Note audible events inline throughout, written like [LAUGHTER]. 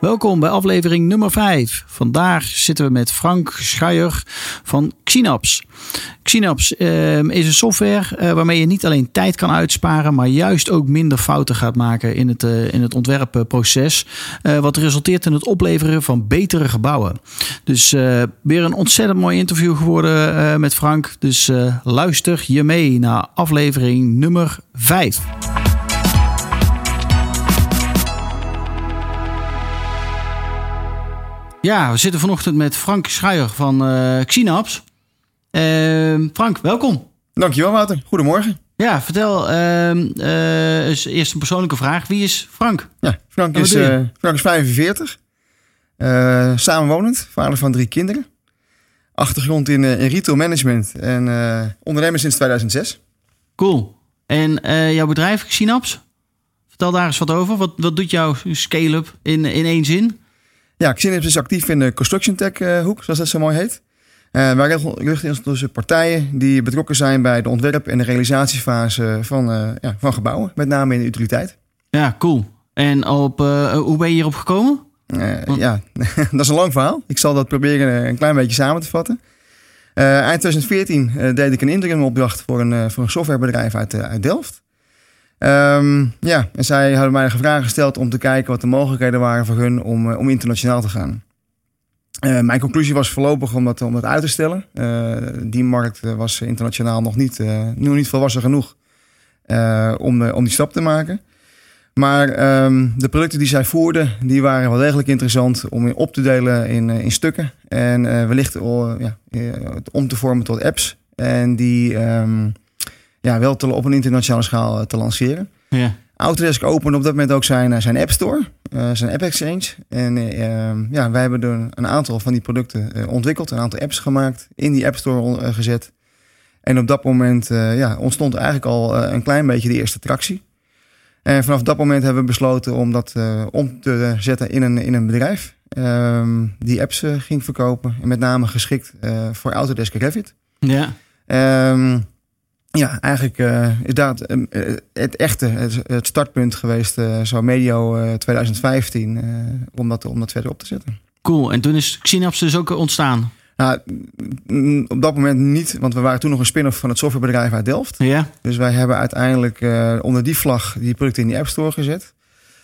Welkom bij aflevering nummer 5. Vandaag zitten we met Frank Schuijer van Xynaps. Xynaps uh, is een software uh, waarmee je niet alleen tijd kan uitsparen, maar juist ook minder fouten gaat maken in het, uh, in het ontwerpproces. wat resulteert in het opleveren van betere gebouwen. Dus weer een ontzettend mooi interview geworden met Frank. Dus luister je mee naar aflevering nummer 5. Ja, we zitten vanochtend met Frank Schuijer van uh, Xynaps. Uh, Frank, welkom. Dankjewel, Wouter. Goedemorgen. Ja, vertel uh, eens eerst een persoonlijke vraag. Wie is Frank? Ja, Frank, is, Frank is 45. samenwonend, vader van drie kinderen. Achtergrond in, in retail management en ondernemer sinds 2006. Cool. En jouw bedrijf, Xynaps? Vertel daar eens wat over. Wat, wat doet jouw scale-up in, in één zin? Ja, Xynips is actief in de construction tech uh, hoek, zoals dat zo mooi heet. Uh, wij richten ons tussen partijen die betrokken zijn bij de ontwerp- en de realisatiefase van, uh, ja, van gebouwen, met name in de utiliteit. Ja, cool. En op, hoe ben je hierop gekomen? ja, [LAUGHS] dat is een lang verhaal. Ik zal dat proberen een klein beetje samen te vatten. eind 2014 deed ik een interim opdracht voor een, voor een softwarebedrijf uit, uit Delft. Um, ja, en zij hadden mij vragen gesteld om te kijken wat de mogelijkheden waren voor hun om, uh, om internationaal te gaan. Uh, mijn conclusie was voorlopig om dat, om dat uit te stellen. Uh, die markt was internationaal nog niet, nog niet volwassen genoeg om, om die stap te maken. Maar um, de producten die zij voerden, die waren wel degelijk interessant om op te delen in, in stukken. En wellicht ja, om te vormen tot apps. En die um, ja, wel te, op een internationale schaal eh, te lanceren. Ja. Autodesk opende op dat moment ook zijn, eh, zijn App Store, uh, zijn App Exchange. En uh, ja, wij hebben er een aantal van die producten uh, ontwikkeld, een aantal apps gemaakt, in die App Store gezet. En op dat moment ja, ontstond eigenlijk al een klein beetje de eerste tractie. En vanaf dat moment hebben we besloten om dat om te zetten in een, in een bedrijf. Ehm, die apps ging verkopen. En met name geschikt voor Autodesk Revit. Ja. Um, ja, eigenlijk uh, is dat uh, het echte, het, startpunt geweest, uh, zo medio 2015, om, dat, om dat verder op te zetten. Cool, en toen is Xynaps dus ook ontstaan? Nou, op dat moment niet, want we waren toen nog een spin-off van het softwarebedrijf uit Delft. Ja. Dus wij hebben uiteindelijk onder die vlag die producten in die App Store gezet.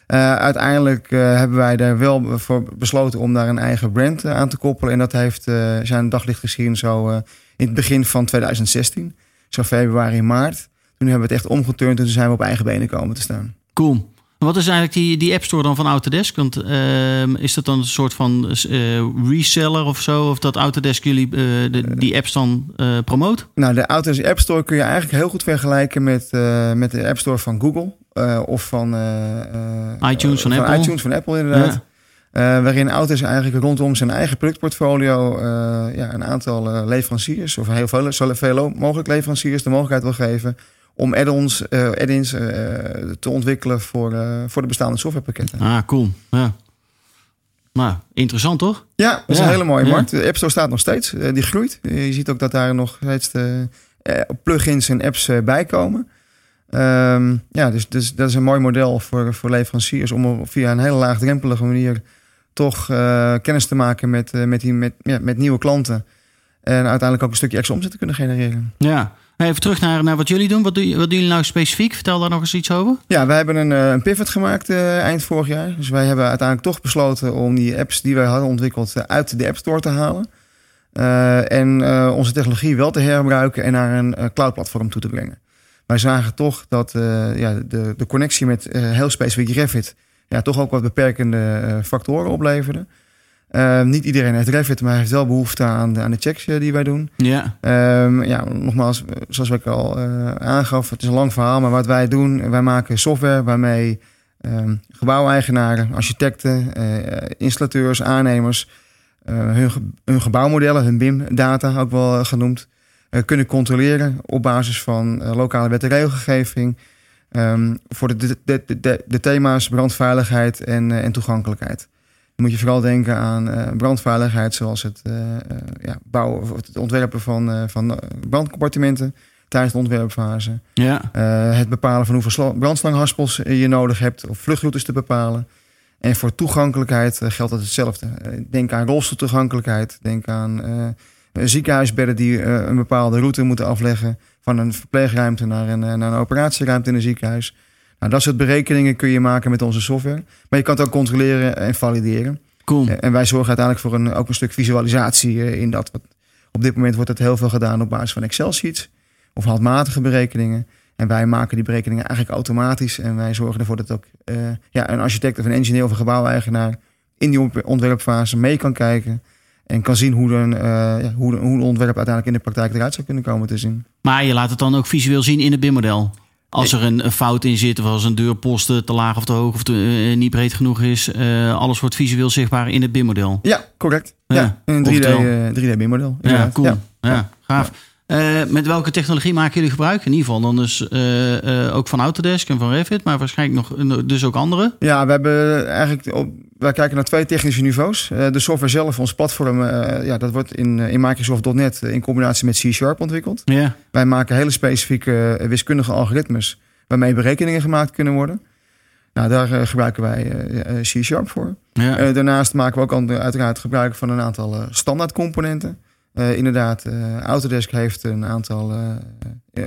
uiteindelijk hebben wij daar wel voor besloten om daar een eigen brand aan te koppelen. En dat heeft zijn daglicht gezien zo in het begin van 2016 zo februari, maart. Toen hebben we het echt omgeturnd en toen zijn we op eigen benen komen te staan. Cool. Wat is eigenlijk die, die App Store dan van Autodesk? Want uh, is dat dan een soort van uh, reseller of zo? Of dat Autodesk jullie uh, de, die apps dan promoot? Nou, de Autodesk App Store kun je eigenlijk heel goed vergelijken met, met de App Store van Google. of van, iTunes van, van, Apple. iTunes van Apple inderdaad. Ja. Uh, waarin Autos eigenlijk rondom zijn eigen productportfolio uh, ja, een aantal uh, leveranciers, of heel veel, zo veel mogelijk leveranciers, de mogelijkheid wil geven om add-ons, add-ins te ontwikkelen voor, voor de bestaande softwarepakketten. Ah, cool. Ja. Nou, interessant toch? Ja, dat is een hele mooie markt. De App Store staat nog steeds, die groeit. Je ziet ook dat daar nog steeds de, plugins en apps bij komen. Um, ja, dus, dus dat is een mooi model voor, voor leveranciers om via een hele laagdrempelige manier toch uh, kennis te maken met, uh, met, die, met, ja, met nieuwe klanten. En uiteindelijk ook een stukje extra omzet te kunnen genereren. Ja, even terug naar, naar wat jullie doen. Wat, doe, wat doen jullie nou specifiek? Vertel daar nog eens iets over. Ja, wij hebben een, uh, een pivot gemaakt eind vorig jaar. Dus wij hebben uiteindelijk toch besloten om die apps die wij hadden ontwikkeld uit de App Store te halen. en onze technologie wel te herbruiken en naar een cloud platform toe te brengen. Wij zagen toch dat ja, de, de connectie met heel specifiek Revit ja, toch ook wat beperkende uh, factoren opleverde. Uh, niet iedereen heeft Revit, maar heeft wel behoefte aan de, aan de checks uh, die wij doen. Ja. Um, ja, nogmaals, zoals ik al uh, aangaf, het is een lang verhaal, maar wat wij doen, wij maken software waarmee um, gebouweigenaren, architecten, installateurs, aannemers hun, hun gebouwmodellen, hun BIM-data ook wel genoemd, kunnen controleren op basis van lokale wet en regelgeving. Um, voor de, de, de, de, thema's brandveiligheid en, en toegankelijkheid. Dan moet je vooral denken aan brandveiligheid, zoals het, ja, bouwen, of het ontwerpen van, van brandcompartimenten tijdens de ontwerpfase. Ja. Het bepalen van hoeveel brandslanghaspels je nodig hebt, of vluchtroutes te bepalen. En voor toegankelijkheid geldt dat hetzelfde. Denk aan rolstoeltoegankelijkheid. Denk aan ziekenhuisbedden die een bepaalde route moeten afleggen. Van een verpleegruimte naar een, naar een operatieruimte in een ziekenhuis. Nou, dat soort berekeningen kun je maken met onze software. Maar je kan het ook controleren en valideren. Cool. en wij zorgen uiteindelijk voor een, ook een stuk visualisatie in dat. Op dit moment wordt het heel veel gedaan op basis van Excel-sheets of handmatige berekeningen. En wij maken die berekeningen eigenlijk automatisch. En wij zorgen ervoor dat ook uh, ja, een architect of een engineer of een gebouweigenaar in die ontwerpfase mee kan kijken. En kan zien hoe een, uh, ja, hoe, hoe een ontwerp uiteindelijk in de praktijk eruit zou kunnen komen te zien. Maar je laat het dan ook visueel zien in het BIM-model? Als er een, fout in zit, of als een deurpost te laag of te hoog of te, uh, niet breed genoeg is, uh, alles wordt visueel zichtbaar in het BIM-model. Ja, correct. Ja, ja in een 3D, 3D BIM-model. Ja, cool. Ja, ja gaaf. Uh, met welke technologie maken jullie gebruik? In ieder geval dan dus uh, uh, ook van Autodesk en van Revit, maar waarschijnlijk nog dus ook andere. Ja, we hebben eigenlijk op, wij kijken naar twee technische niveaus. de software zelf, ons platform, ja, dat wordt in, in Microsoft.NET in combinatie met C-Sharp ontwikkeld. Ja. Wij maken hele specifieke wiskundige algoritmes waarmee berekeningen gemaakt kunnen worden. Nou, daar gebruiken wij C-Sharp voor. Ja. daarnaast maken we ook uiteraard gebruik van een aantal standaard componenten. Uh, inderdaad, uh, Autodesk heeft een aantal uh,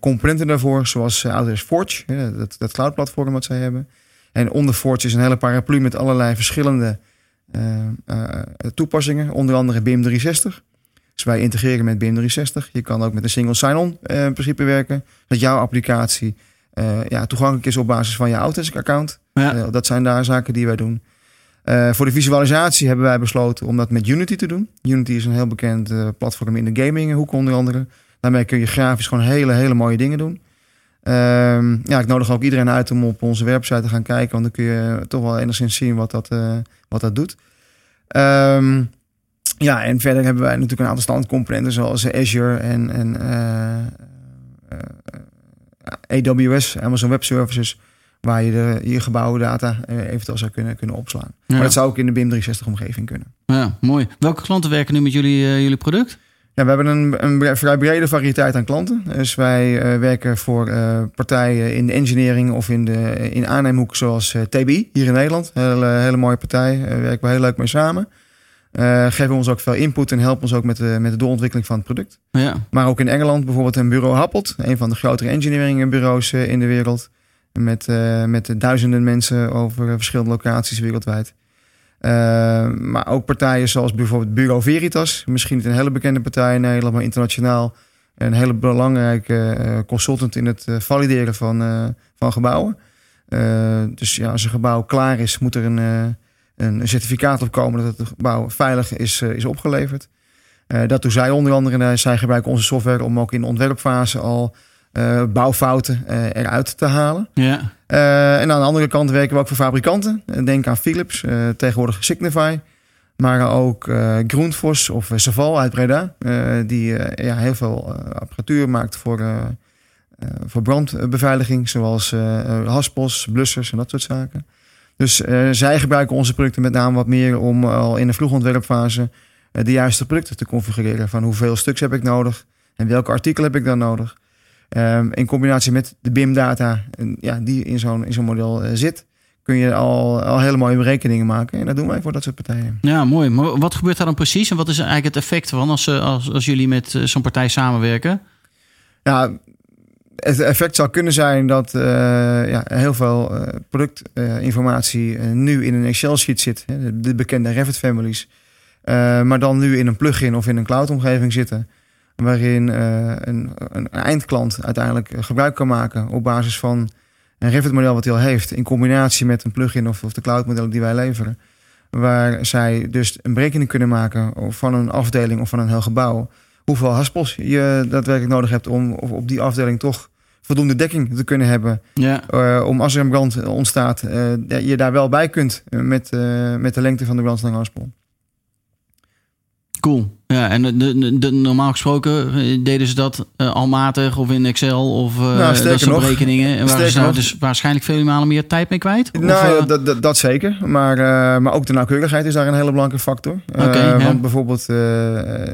componenten daarvoor, zoals Autodesk Forge, dat, dat cloud-platform wat zij hebben. En onder Forge is een hele paraplu met allerlei verschillende toepassingen, onder andere BIM 360. Dus wij integreren met BIM 360. Je kan ook met een single sign-on principe werken, dat jouw applicatie ja, toegankelijk is op basis van je Autodesk-account. Ja. dat zijn daar zaken die wij doen. Uh, voor de visualisatie hebben wij besloten om dat met Unity te doen. Unity is een heel bekend uh, platform in de gaminghoek onder andere. Daarmee kun je grafisch gewoon hele, hele mooie dingen doen. Uh, ja, ik nodig ook iedereen uit om op onze website te gaan kijken. Want dan kun je toch wel enigszins zien wat dat, uh, wat dat doet. Um, ja, en verder hebben wij natuurlijk een aantal standcomponenten zoals Azure en, en AWS, Amazon Web Services waar je de, je gebouwdata eh, eventueel zou kunnen, kunnen opslaan. Maar dat zou ook in de BIM 360 omgeving kunnen. Ja, mooi. Welke klanten werken nu met jullie, uh, jullie product? Ja, we hebben een, een vrij brede variëteit aan klanten. Dus wij uh, werken voor uh, partijen in de engineering of in de in aanneemhoek zoals uh, TBI hier in Nederland. Hele, hele mooie partij, daar werken we heel leuk mee samen. geven ons ook veel input en helpen ons ook met de, met de doorontwikkeling van het product. Ja. Maar ook in Engeland bijvoorbeeld een bureau Happelt, een van de grotere engineeringbureaus in de wereld. Met, uh, met duizenden mensen over verschillende locaties wereldwijd. Uh, maar ook partijen zoals bijvoorbeeld Bureau Veritas. Misschien niet een hele bekende partij in Nederland, maar internationaal. Een hele belangrijke consultant in het valideren van, van gebouwen. dus ja, als een gebouw klaar is, moet er een, een certificaat op komen dat het gebouw veilig is, is opgeleverd. dat doen zij onder andere. zij gebruiken onze software om ook in de ontwerpfase al uh, bouwfouten uh, eruit te halen. Ja. Uh, en aan de andere kant werken we ook voor fabrikanten. Denk aan Philips, tegenwoordig Signify. Maar ook Groenfos of Saval uit Breda. die ja, heel veel apparatuur maakt voor, voor brandbeveiliging. Zoals haspels, blussers en dat soort zaken. Dus zij gebruiken onze producten met name wat meer om al in de vroege ontwerpfase de juiste producten te configureren. Van hoeveel stuks heb ik nodig en welke artikel heb ik dan nodig. Um, in combinatie met de BIM-data ja, die in zo'n model uh, zit, kun je al, al hele mooie berekeningen maken. En dat doen wij voor dat soort partijen. Ja, mooi. Maar wat gebeurt daar dan precies? En wat is eigenlijk het effect van als, eh, als, als jullie met uh, zo'n partij samenwerken? Ja, het effect zou kunnen zijn dat uh, ja, heel veel uh, productinformatie nu in een Excel-sheet zit. Hè, de bekende Revit-families. maar dan nu in een plugin of in een cloud-omgeving zitten waarin uh, een, een, eindklant uiteindelijk gebruik kan maken op basis van een Revit-model wat hij al heeft, in combinatie met een plugin of, of de cloud-modellen die wij leveren. Waar zij dus een berekening kunnen maken van een afdeling of van een heel gebouw. Hoeveel haspels je daadwerkelijk nodig hebt om op die afdeling toch voldoende dekking te kunnen hebben. Ja. eh, om als er een brand ontstaat, eh, je daar wel bij kunt eh, met, eh, met de lengte van de brandstanghaspel. Cool. Ja, en de, de, de- normaal gesproken eh, deden ze dat eh, almatig of in Excel of Nou, sterker dat soort nog. berekeningen. En waren ze nog. dus waarschijnlijk vele malen meer tijd mee kwijt? Of, nou, dat, dat, dat zeker. Maar, maar ook de nauwkeurigheid is daar een hele belangrijke factor. Ja. Want bijvoorbeeld,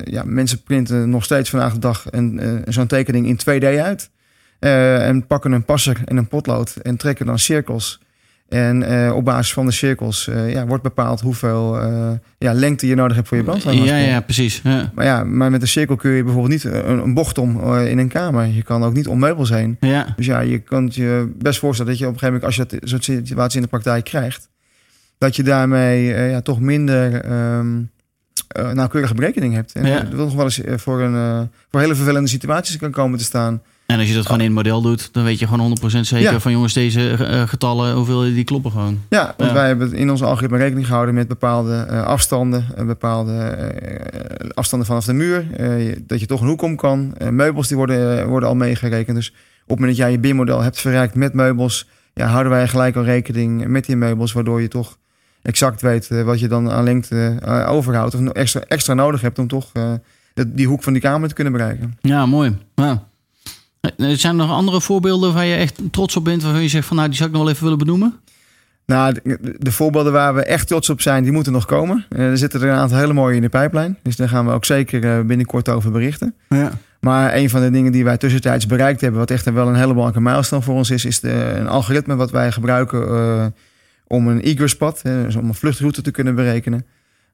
ja, mensen printen nog steeds vandaag de dag een, zo'n tekening in 2D uit. En pakken een passer en een potlood en trekken dan cirkels. En eh, op basis van de cirkels eh, ja, wordt bepaald hoeveel eh, ja, lengte je nodig hebt voor je brandweer. ja, ja, precies. Ja. Maar ja, maar met een cirkel kun je bijvoorbeeld niet een, een bocht om in een kamer. Je kan ook niet om meubels heen. Ja. Dus ja, je kunt je best voorstellen dat je op een gegeven moment, als je dat soort situatie in de praktijk krijgt, dat je daarmee ja, toch minder eh, nauwkeurige berekening hebt. En Ja. dat nog wel eens voor, een, voor hele vervelende situaties kan komen te staan. En als je dat gewoon in het model doet, dan weet je gewoon 100% zeker Ja. van jongens, deze eh, getallen, hoeveel die kloppen gewoon. Ja, want Ja. wij hebben in ons algoritme rekening gehouden met bepaalde eh, afstanden, eh, bepaalde eh, afstanden vanaf de muur, eh, dat je toch een hoek om kan. Eh, meubels die worden, eh, worden al meegerekend. Dus op het moment dat jij je BIM-model hebt verrijkt met meubels, ja, houden wij gelijk al rekening met die meubels, waardoor je toch exact weet eh, wat je dan aan lengte eh, overhoudt of extra, extra nodig hebt om toch eh, die hoek van die kamer te kunnen bereiken. Ja, mooi. Ja. Eh, Zijn er nog andere voorbeelden waar je echt trots op bent, waarvan je zegt van nou, die zou ik nog wel even willen benoemen? Nou, de, de voorbeelden waar we echt trots op zijn, die moeten nog komen. Eh, er zitten er een aantal hele mooie in de pijplijn. Dus daar gaan we ook zeker eh, binnenkort over berichten. Ja. Maar een van de dingen die wij tussentijds bereikt hebben, wat echt wel een hele belangrijke milestone voor ons is, is de, een algoritme wat wij gebruiken eh, om een egress-pad, hè, dus om een vluchtroute te kunnen berekenen.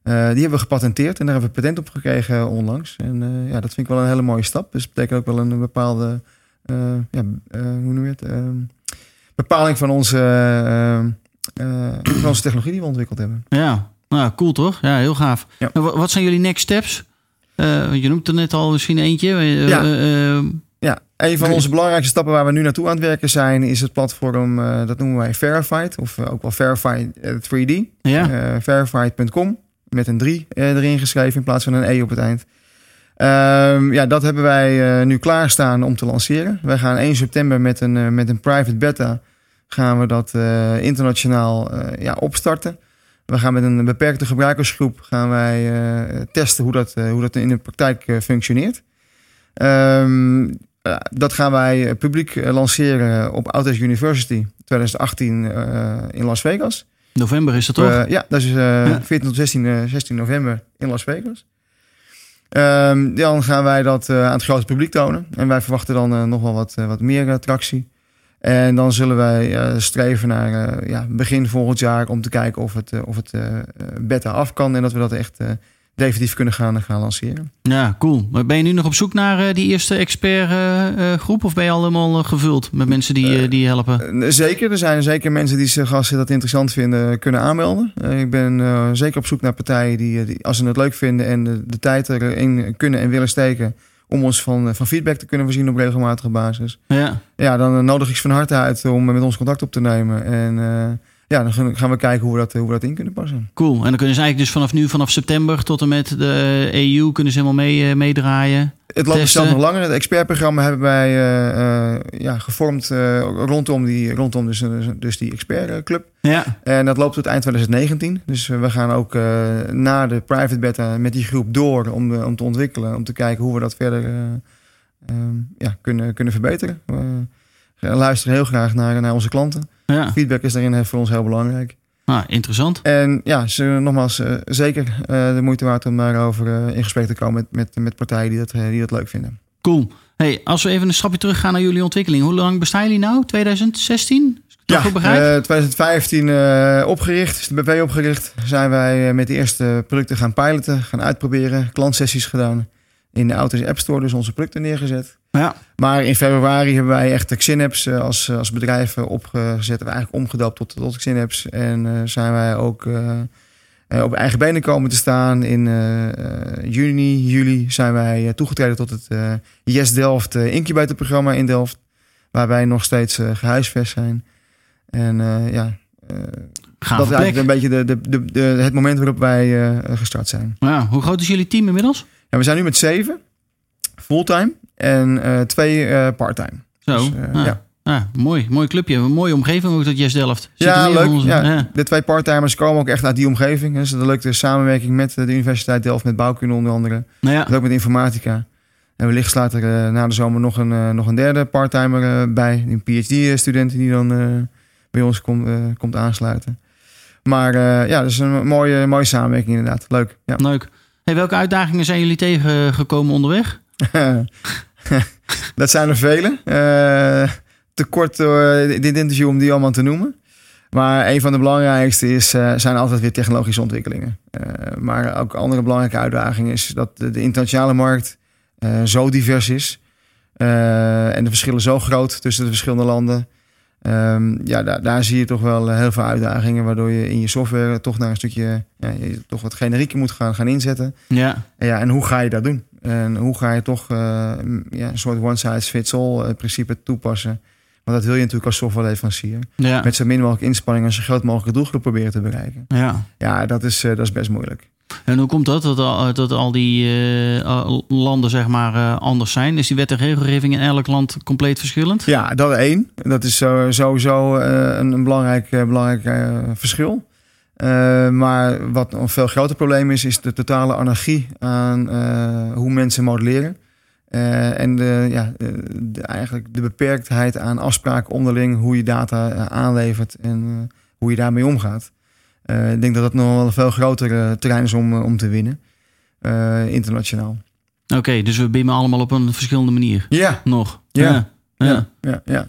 Eh, die hebben we gepatenteerd en daar hebben we patent op gekregen onlangs. En eh, ja, dat vind ik wel een hele mooie stap. Dus dat betekent ook wel een bepaalde, eh, ja, eh, hoe noem je het, Ehm, bepaling van onze, eh, eh, van onze technologie die we ontwikkeld hebben. Ja, nou cool toch? Ja, heel gaaf. Ja. Wa- wat zijn jullie next steps? Eh, je noemt er net al misschien eentje. Eh, Ja. eh, eh, Ja, een van onze belangrijkste stappen waar we nu naartoe aan het werken zijn, is het platform, eh, dat noemen wij Verified, of eh, ook wel Verified eh, 3D. ja. Eh, verified.com, met een 3 eh, erin geschreven in plaats van een E op het eind. Ehm, ja, dat hebben wij eh, nu klaarstaan om te lanceren. Wij gaan 1 september met een, eh, met een private beta gaan we dat eh, internationaal ja, opstarten. We gaan met een beperkte gebruikersgroep gaan wij testen hoe dat, hoe dat in de praktijk functioneert. Ehm, ja, dat gaan wij publiek lanceren op Autodesk University 2018 eh, in Las Vegas. November is dat toch? Ja, dat is eh 14 tot 16, eh, 16 november in Las Vegas. Ehm, dan gaan wij dat eh, aan het grote publiek tonen. En wij verwachten dan eh, nog wel wat, eh, wat meer eh, tractie. En dan zullen wij streven naar ja, begin volgend jaar om te kijken of het, of het beta af kan. En dat we dat echt definitief kunnen gaan, gaan lanceren. Ja, cool. Maar ben je nu nog op zoek naar eh, die eerste expertgroep? of ben je al helemaal eh, gevuld met mensen die, eh, die helpen? Eh, Zeker, er zijn zeker mensen die zich, als ze dat interessant vinden, kunnen aanmelden. Eh, Ik ben eh, zeker op zoek naar partijen die, eh, die als ze het leuk vinden en de, de tijd erin kunnen en willen steken om ons van, eh, van feedback te kunnen voorzien op regelmatige basis. Ja. Ja, dan eh, nodig ik ze van harte uit om met ons contact op te nemen. En eh, ja, dan gaan- we kijken hoe we dat, hoe we dat in kunnen passen. Cool. En dan kunnen ze eigenlijk dus vanaf nu, vanaf september tot en met de EU, kunnen ze helemaal mee, eh, meedraaien. Het loopt zelfs nog langer. Het expertprogramma hebben wij eh, eh, ja, gevormd rondom, die, rondom dus, dus die expertclub. Ja. En dat loopt tot eind 2019. Dus we gaan ook na de private beta met die groep door om, om te ontwikkelen. Om te kijken hoe we dat verder eh, ehm, ja, kunnen, kunnen verbeteren. We luisteren heel graag naar, naar onze klanten. Ja. Feedback is daarin voor ons heel belangrijk. Nou, interessant. En ja, ze, nogmaals, eh, zeker eh, de moeite waard om daarover eh, in gesprek te komen met, met, met partijen die dat, eh, die dat leuk vinden. Cool. Hey, als we even een stapje terug gaan naar jullie ontwikkeling. Hoe lang bestaan jullie nou? 2016? Is ik dat goed begrijp? eh, 2015 eh, opgericht, is de BV opgericht. Zijn wij eh, met de eerste producten gaan piloten, gaan uitproberen, klantsessies gedaan. In de Autos App Store dus onze producten neergezet. Ja. Maar in februari hebben wij echt de Xinapps eh, als, als bedrijf eh, opgezet. We eigenlijk omgedoopt tot, tot Xinapps. En eh, zijn wij ook eh, eh, op eigen benen komen te staan. In eh, eh, juni, juli zijn wij eh, toegetreden tot het eh, Yes Delft eh, incubatorprogramma in Delft. Waar wij nog steeds eh, gehuisvest zijn. En eh, ja, eh, dat is eigenlijk een beetje de, de, de, de- het moment waarop wij eh, gestart zijn. Ja, hoe groot is jullie team inmiddels? Ja, we zijn nu met zeven fulltime en eh, twee eh, parttime. Zo. Dus, eh, Ah. ja. Ah, mooi. Mooi clubje. Een mooie omgeving ook dat Yes Delft. Zit Ja, leuk. onze- Ja. De twee parttimers komen ook echt uit die omgeving. Dus dat lukt de samenwerking met de Universiteit Delft, met bouwkunde onder andere. Nou ja. En ook met informatica. En wellicht slaat er na de zomer nog een, nog een derde parttimer bij. Een PhD-student die dan bij ons komt komt aansluiten. Maar ja, dat is een mooie, mooie samenwerking inderdaad. Leuk. Ja. Leuk. Hey, welke uitdagingen zijn jullie tegengekomen onderweg? [LAUGHS] dat zijn er vele. Eh, te kort door dit interview om die allemaal te noemen. Maar een van de belangrijkste is, eh, zijn altijd weer technologische ontwikkelingen. Eh, maar ook andere belangrijke uitdaging is dat de, internationale markt eh, zo divers is. eh, en de verschillen zo groot tussen de verschillende landen. Ehm, ja, daar, daar zie je toch wel eh, heel veel uitdagingen. Waardoor je in je software toch naar een stukje, ja, je toch wat generieker moet gaan, gaan inzetten. Ja. Ja, en hoe ga je dat doen? En hoe ga je toch eh, ja, een soort one-size-fits-all eh, principe toepassen? Want dat wil je natuurlijk als softwareleverancier. Ja. Met zo min mogelijk inspanning en zo groot mogelijke doelgroep proberen te bereiken. ja. Ja, dat is, eh, dat is best moeilijk. En hoe komt dat? Dat al, dat al die landen zeg maar anders zijn? Is die wet en regelgeving in elk land compleet verschillend? Ja, dat één. Dat is sowieso een, een belangrijk, belangrijk verschil. Eh, maar wat een veel groter probleem is, is de totale anarchie aan eh, hoe mensen modelleren. Eh, en de, ja, de, eigenlijk de beperktheid aan afspraken onderling, hoe je data aanlevert en hoe je daarmee omgaat. Ik denk dat dat nog wel een veel groter eh, terrein is om, om te winnen, internationaal. Oké, dus we bimmen allemaal op een verschillende manier. Ja, Nog. Ja. ja. ja, ja. ja.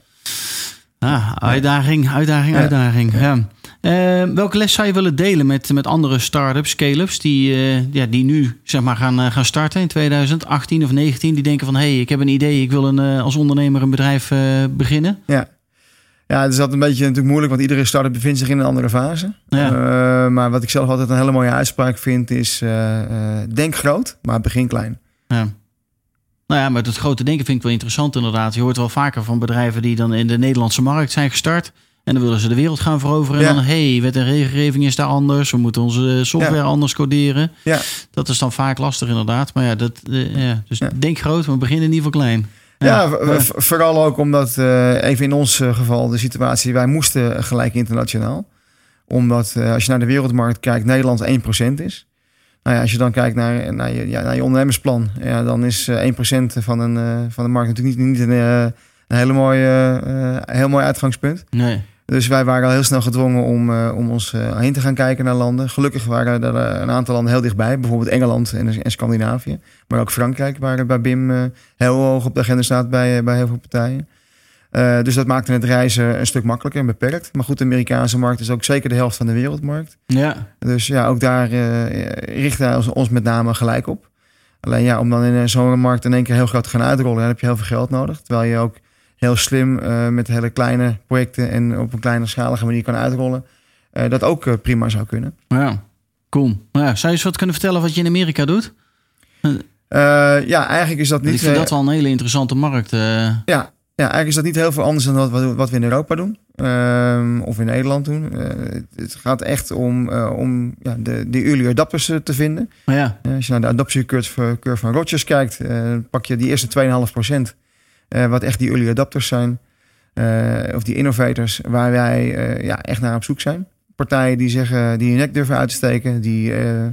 Ah, uitdaging, uitdaging, uitdaging. Ja. Eh, welke les zou je willen delen met, met andere start-ups, scale-ups... Die, eh, ja, die nu zeg maar, gaan, eh, gaan starten in 2018 of 19? Die denken van, hé, hey, ik heb een idee. Ik wil een, eh, als ondernemer een bedrijf beginnen. Ja. Ja, het is altijd een beetje natuurlijk moeilijk, want iedere start-up bevindt zich in een andere fase. Ja. Maar wat ik zelf altijd een hele mooie uitspraak vind is, denk groot, maar begin klein. Ja. Nou ja, maar het grote denken vind ik wel interessant inderdaad. Je hoort wel vaker van bedrijven die dan in de Nederlandse markt zijn gestart. En dan willen ze de wereld gaan veroveren. En Ja. dan, hé, hey, wet en regelgeving is daar anders. We moeten onze software Ja. anders coderen. Ja. Dat is dan vaak lastig inderdaad. Maar ja, dat, eh, ja. dus denk groot, maar begin in ieder geval klein. Ja, vooral ook omdat, eh, even in ons eh, geval, de situatie, wij moesten gelijk internationaal. Omdat eh, als je naar de wereldmarkt kijkt, Nederland 1% is. Nou ja, als je dan kijkt naar, naar, je, ja, naar je ondernemersplan, ja, dan is eh, 1% van, een, eh, van de markt natuurlijk niet, niet een, eh, een hele mooie, eh, heel mooi uitgangspunt. Nee. Dus wij waren al heel snel gedwongen om, eh, om ons eh, heen te gaan kijken naar landen. Gelukkig waren er eh, een aantal landen heel dichtbij. Bijvoorbeeld Engeland en, en Scandinavië. Maar ook Frankrijk, waar bij BIM heel hoog op de agenda staat bij, bij heel veel partijen. Dus dat maakte het reizen een stuk makkelijker en beperkt. Maar goed, de Amerikaanse markt is ook zeker de helft van de wereldmarkt. Ja, Dus ja, ook daar richten wij ons, ons met name gelijk op. Alleen ja, om dan in zo'n markt in één keer heel groot te gaan uitrollen, dan heb je heel veel geld nodig. Terwijl je ook heel slim eh, met hele kleine projecten en op een kleine schalige manier kan uitrollen. eh, dat ook eh, prima zou kunnen. ja. Cool. Nou ja, zou je eens wat kunnen vertellen wat je in Amerika doet? Ja, eigenlijk is dat niet. ik vind dat wel een hele interessante markt. ja, ja, eigenlijk is dat niet heel veel anders dan wat, we- wat we in Europa doen. Ehm, of in Nederland doen. Het- gaat echt om, om ja, de, de early adapters te vinden. maar ja, als je naar de adoptie curve, curve van Rogers kijkt, pak je die eerste 2,5%. eh wat echt die early adapters zijn. eh, of die innovators, waar wij eh, ja, echt naar op zoek zijn. Partijen die zeggen, die hun nek durven uit te steken. Die eh,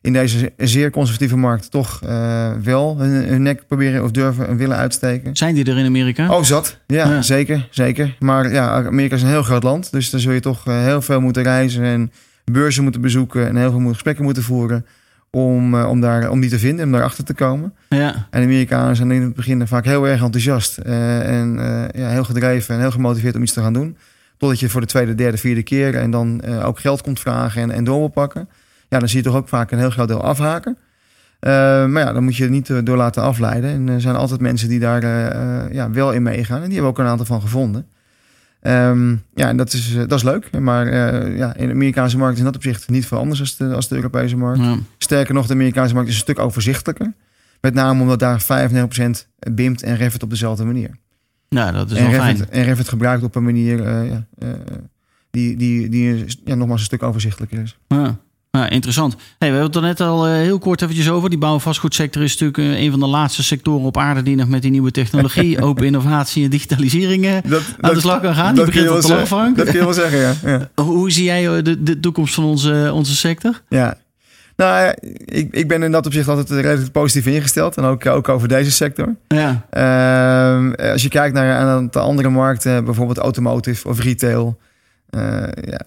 in deze zeer conservatieve markt toch eh, wel hun, hun nek proberen of durven en willen uitsteken. zijn die er in Amerika? Oh, zat. Ja, Ja. zeker. Zeker. Maar ja, Amerika is een heel groot land. Dus dan zul je toch eh, heel veel moeten reizen en beurzen moeten bezoeken en heel veel gesprekken moeten voeren. Om, eh, om, daar, om die te vinden, om daarachter te komen. Ja, En de Amerikanen zijn in het begin vaak heel erg enthousiast. eh, en eh, ja, heel gedreven en heel gemotiveerd om iets te gaan doen. Totdat je voor de tweede, derde, vierde keer en dan ook geld komt vragen en, en door wil pakken. Ja, dan zie je toch ook vaak een heel groot deel afhaken. Maar ja, dan moet je er niet door laten afleiden. En er zijn altijd mensen die daar ja, wel in meegaan. En die hebben ook een aantal van gevonden. Ehm, ja, en dat is, eh, dat is leuk. Maar eh, ja, in de Amerikaanse markt is in dat opzicht niet veel anders als de, als de Europese markt. ja. Sterker nog, de Amerikaanse markt is een stuk overzichtelijker. Met name omdat daar 95% BIMT en Revit op dezelfde manier. ja dat is en, wel Revit, fijn. en Revit gebruikt op een manier eh, ja, die, die, die ja, nogmaals een stuk overzichtelijker is. Ja. Ja, interessant. Hey, we hebben het er net al uh, heel kort eventjes over. Die bouw- en vastgoedsector is natuurlijk uh, een van de laatste sectoren op aarde die nog met die nieuwe technologie, [LAUGHS] open innovatie en digitalisering dat, aan de slag kan gaan. Die begint al te lang, Frank. Dat kun je wel zeggen, ja. ja. [LAUGHS] Hoe zie jij de, de toekomst van onze, onze sector? Ja, nou, ik, ik ben in dat opzicht altijd redelijk positief ingesteld. En ook, ook over deze sector. Ja. Uh, als je kijkt naar een aantal andere markten, bijvoorbeeld automotive of retail. Uh, ja,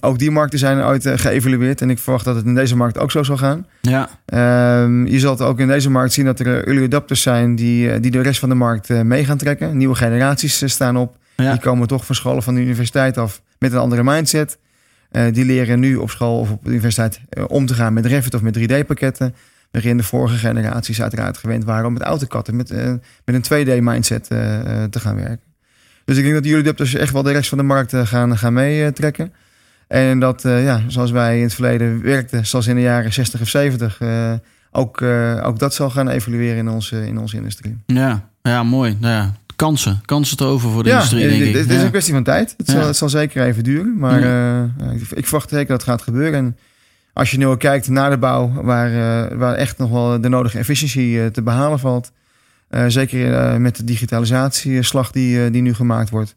ook die markten zijn ooit uh, geëvalueerd. En ik verwacht dat het in deze markt ook zo zal gaan. Ja. Uh, je zult ook in deze markt zien dat er early adapters zijn die, die de rest van de markt mee gaan trekken. Nieuwe generaties staan op. Ja. Die komen toch van scholen van de universiteit af met een andere mindset. Uh, die leren nu op school of op de universiteit uh, om te gaan met Revit of met 3D-pakketten. Waarin de vorige generaties uiteraard gewend waren om met autokatten, met, uh, met een 2D-mindset te gaan werken. Dus ik denk dat jullie dus echt wel de rest van de markt gaan, gaan meetrekken. En dat, ja, zoals wij in het verleden werkten, zoals in de jaren 60 of 70, ook, ook dat zal gaan evolueren in onze, in onze industrie. Ja, ja mooi. Nou ja, kansen. Kansen te over voor de industrie, denk ik. Het is een kwestie van tijd. Het, zal, het zal zeker even duren. Maar uh, ik, ik, verwacht zeker dat het gaat gebeuren. En als je nu ook kijkt naar de bouw, waar, uh, waar echt nog wel de nodige efficiëntie uh, te behalen valt. zeker met de digitalisatieslag die, die nu gemaakt wordt.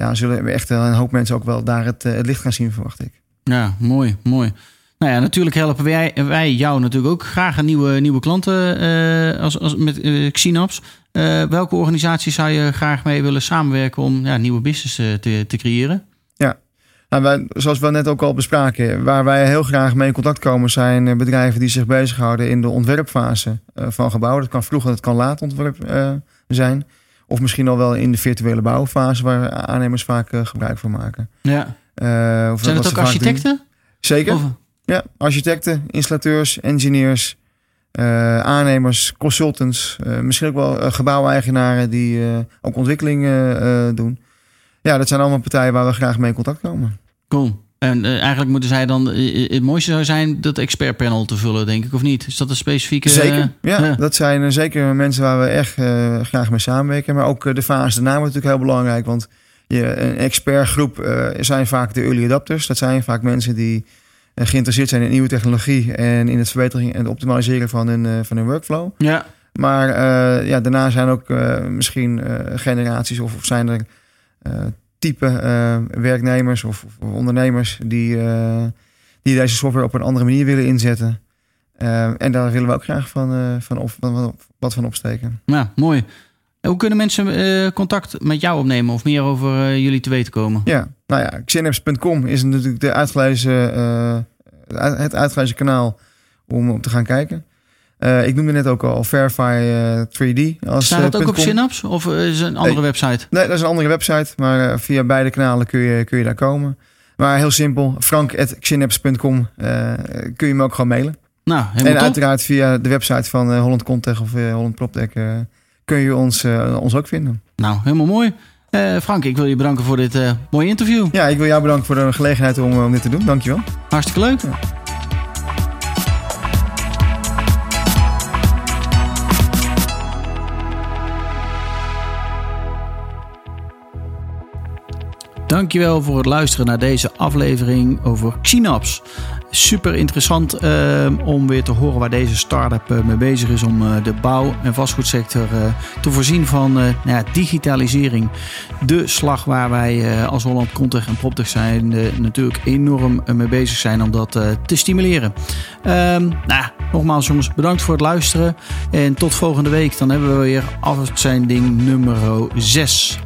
Ja, zullen we echt een hoop mensen ook wel daar het, het licht gaan zien, verwacht ik. Ja, mooi, mooi. Nou ja, natuurlijk helpen wij, wij jou natuurlijk ook graag aan nieuwe, nieuwe klanten uh, als, als, met uh. Uh, welke organisatie zou je graag mee willen samenwerken om ja, nieuwe business te, te creëren? Ja, nou, wij, zoals we net ook al bespraken, waar wij heel graag mee in contact komen zijn bedrijven die zich bezighouden in de ontwerpfase van gebouwen. Dat kan vroeger, dat kan laat ontwerp zijn. Of misschien al wel in de virtuele bouwfase waar aannemers vaak gebruik van maken. Ja. zijn het ook architecten? Zeker. Of? Ja, architecten, installateurs, engineers, uh, aannemers, consultants. Misschien ook wel gebouweigenaren die ook ontwikkeling doen. Ja, dat zijn allemaal partijen waar we graag mee in contact komen. Cool. En eigenlijk moeten zij dan... Het mooiste zou zijn dat expertpanel te vullen, denk ik, of niet? Is dat een specifieke... Zeker, ja. ja. Dat zijn zeker mensen waar we echt graag mee samenwerken. Maar ook de fase daarna wordt natuurlijk heel belangrijk. Want je, een expertgroep zijn vaak de early adapters. Dat zijn vaak mensen die geïnteresseerd zijn in nieuwe technologie en in het verbeteren en het optimaliseren van hun, van hun workflow. Ja. Maar ja, daarna zijn ook misschien generaties of, of, zijn er type werknemers of, of, ondernemers die, die deze software op een andere manier willen inzetten. en daar willen we ook graag van, van, op, van, wat van opsteken. Ja, mooi. Hoe kunnen mensen contact met jou opnemen of meer over jullie te weten komen? Ja, nou ja, xeneps.com is natuurlijk de uitgelezen, het uitgelezen kanaal om op te gaan kijken. Uh, ik noemde net ook al Verify 3D. Als, Staat dat ook op Synapse of is het een andere nee, website? Nee, dat is een andere website, maar via beide kanalen kun je, kun je daar komen. Maar heel simpel, frank.xynaps.com kun je me ook gewoon mailen. Nou, en top. uiteraard via de website van Holland Contech of Holland PropTech kun je ons, ons ook vinden. Nou, helemaal mooi. Uh, Frank, ik wil je bedanken voor dit uh, mooie interview. Ja, ik wil jou bedanken voor de gelegenheid om, om dit te doen. Dankjewel. Hartstikke leuk. Ja. Dankjewel voor het luisteren naar deze aflevering over Xynaps super interessant uh, om weer te horen waar deze start-up uh, mee bezig is om uh, de bouw- en vastgoedsector te voorzien van nou ja, digitalisering. De slag waar wij als Holland Contech en PropTech zijn natuurlijk enorm mee bezig zijn om dat te stimuleren. Um, nou, nogmaals jongens, bedankt voor het luisteren en tot volgende week. Dan hebben we weer afzending nummer 6.